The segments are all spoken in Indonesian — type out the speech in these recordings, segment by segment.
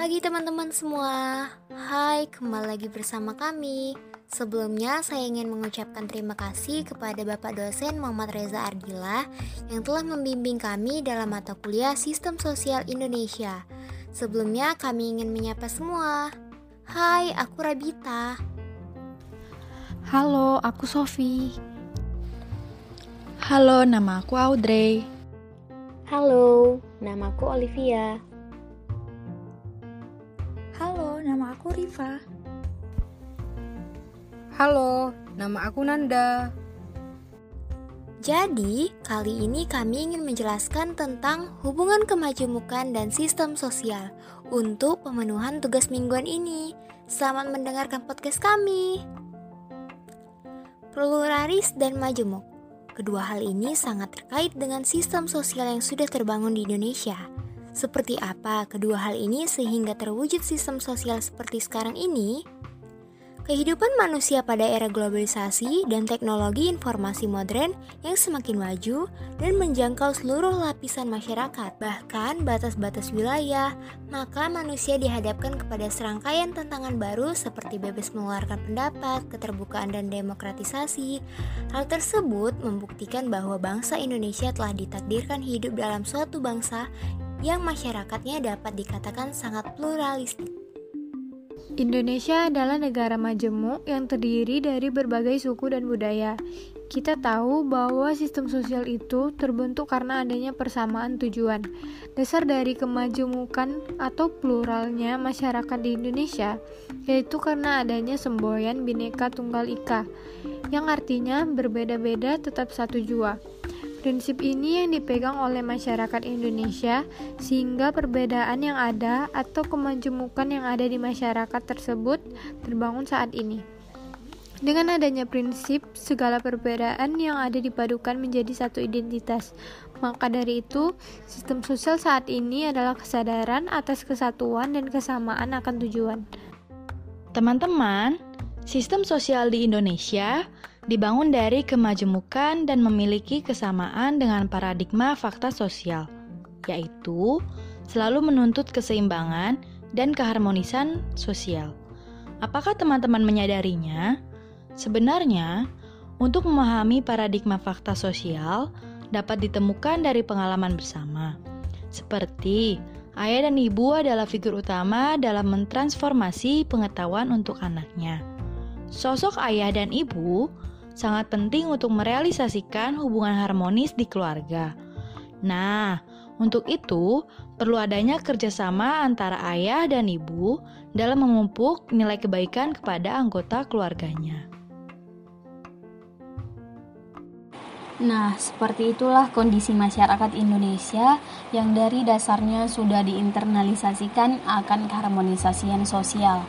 pagi teman-teman semua Hai, kembali lagi bersama kami Sebelumnya saya ingin mengucapkan terima kasih kepada Bapak dosen Muhammad Reza Ardila yang telah membimbing kami dalam mata kuliah Sistem Sosial Indonesia. Sebelumnya kami ingin menyapa semua. Hai, aku Rabita. Halo, aku Sofi. Halo, nama aku Audrey. Halo, nama aku Olivia. Aku Riva. Halo, nama aku Nanda. Jadi, kali ini kami ingin menjelaskan tentang hubungan kemajemukan dan sistem sosial untuk pemenuhan tugas mingguan ini. Selamat mendengarkan podcast kami. Pluralis dan majemuk. Kedua hal ini sangat terkait dengan sistem sosial yang sudah terbangun di Indonesia. Seperti apa kedua hal ini sehingga terwujud sistem sosial seperti sekarang ini? Kehidupan manusia pada era globalisasi dan teknologi informasi modern yang semakin maju dan menjangkau seluruh lapisan masyarakat, bahkan batas-batas wilayah, maka manusia dihadapkan kepada serangkaian tantangan baru seperti bebas mengeluarkan pendapat, keterbukaan dan demokratisasi. Hal tersebut membuktikan bahwa bangsa Indonesia telah ditakdirkan hidup dalam suatu bangsa yang masyarakatnya dapat dikatakan sangat pluralistik. Indonesia adalah negara majemuk yang terdiri dari berbagai suku dan budaya. Kita tahu bahwa sistem sosial itu terbentuk karena adanya persamaan tujuan. Dasar dari kemajemukan atau pluralnya masyarakat di Indonesia yaitu karena adanya semboyan bineka tunggal ika, yang artinya berbeda-beda tetap satu jua. Prinsip ini yang dipegang oleh masyarakat Indonesia sehingga perbedaan yang ada atau kemajemukan yang ada di masyarakat tersebut terbangun saat ini. Dengan adanya prinsip, segala perbedaan yang ada dipadukan menjadi satu identitas. Maka dari itu, sistem sosial saat ini adalah kesadaran atas kesatuan dan kesamaan akan tujuan. Teman-teman, sistem sosial di Indonesia dibangun dari kemajemukan dan memiliki kesamaan dengan paradigma fakta sosial, yaitu selalu menuntut keseimbangan dan keharmonisan sosial. Apakah teman-teman menyadarinya? Sebenarnya, untuk memahami paradigma fakta sosial dapat ditemukan dari pengalaman bersama, seperti ayah dan ibu adalah figur utama dalam mentransformasi pengetahuan untuk anaknya. Sosok ayah dan ibu sangat penting untuk merealisasikan hubungan harmonis di keluarga. Nah, untuk itu perlu adanya kerjasama antara ayah dan ibu dalam memupuk nilai kebaikan kepada anggota keluarganya. Nah, seperti itulah kondisi masyarakat Indonesia yang dari dasarnya sudah diinternalisasikan akan keharmonisasian sosial.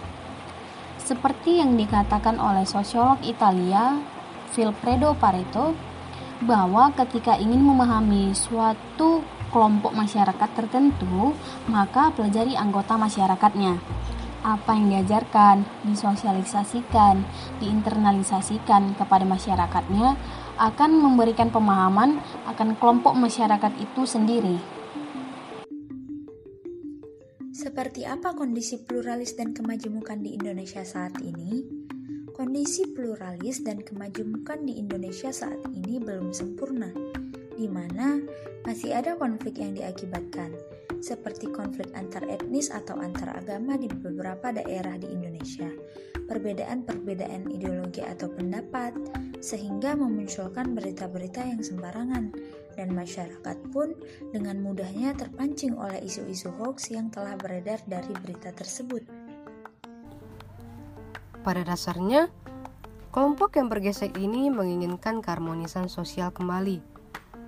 Seperti yang dikatakan oleh sosiolog Italia Vilfredo Pareto bahwa ketika ingin memahami suatu kelompok masyarakat tertentu, maka pelajari anggota masyarakatnya. Apa yang diajarkan, disosialisasikan, diinternalisasikan kepada masyarakatnya akan memberikan pemahaman akan kelompok masyarakat itu sendiri. Seperti apa kondisi pluralis dan kemajemukan di Indonesia saat ini? Kondisi pluralis dan kemajemukan di Indonesia saat ini belum sempurna, di mana masih ada konflik yang diakibatkan, seperti konflik antar etnis atau antar agama di beberapa daerah di Indonesia, perbedaan-perbedaan ideologi atau pendapat, sehingga memunculkan berita-berita yang sembarangan, dan masyarakat pun dengan mudahnya terpancing oleh isu-isu hoax yang telah beredar dari berita tersebut. Pada dasarnya, kelompok yang bergesek ini menginginkan keharmonisan sosial kembali.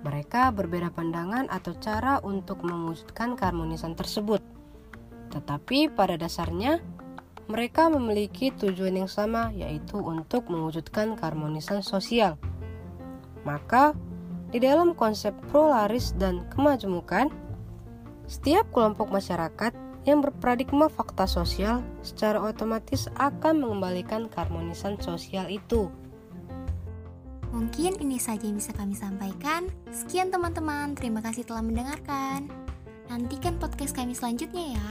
Mereka berbeda pandangan atau cara untuk mewujudkan keharmonisan tersebut. Tetapi pada dasarnya, mereka memiliki tujuan yang sama yaitu untuk mewujudkan keharmonisan sosial. Maka, di dalam konsep pluralis dan kemajemukan, setiap kelompok masyarakat yang berparadigma fakta sosial secara otomatis akan mengembalikan keharmonisan sosial itu. Mungkin ini saja yang bisa kami sampaikan. Sekian teman-teman, terima kasih telah mendengarkan. Nantikan podcast kami selanjutnya ya.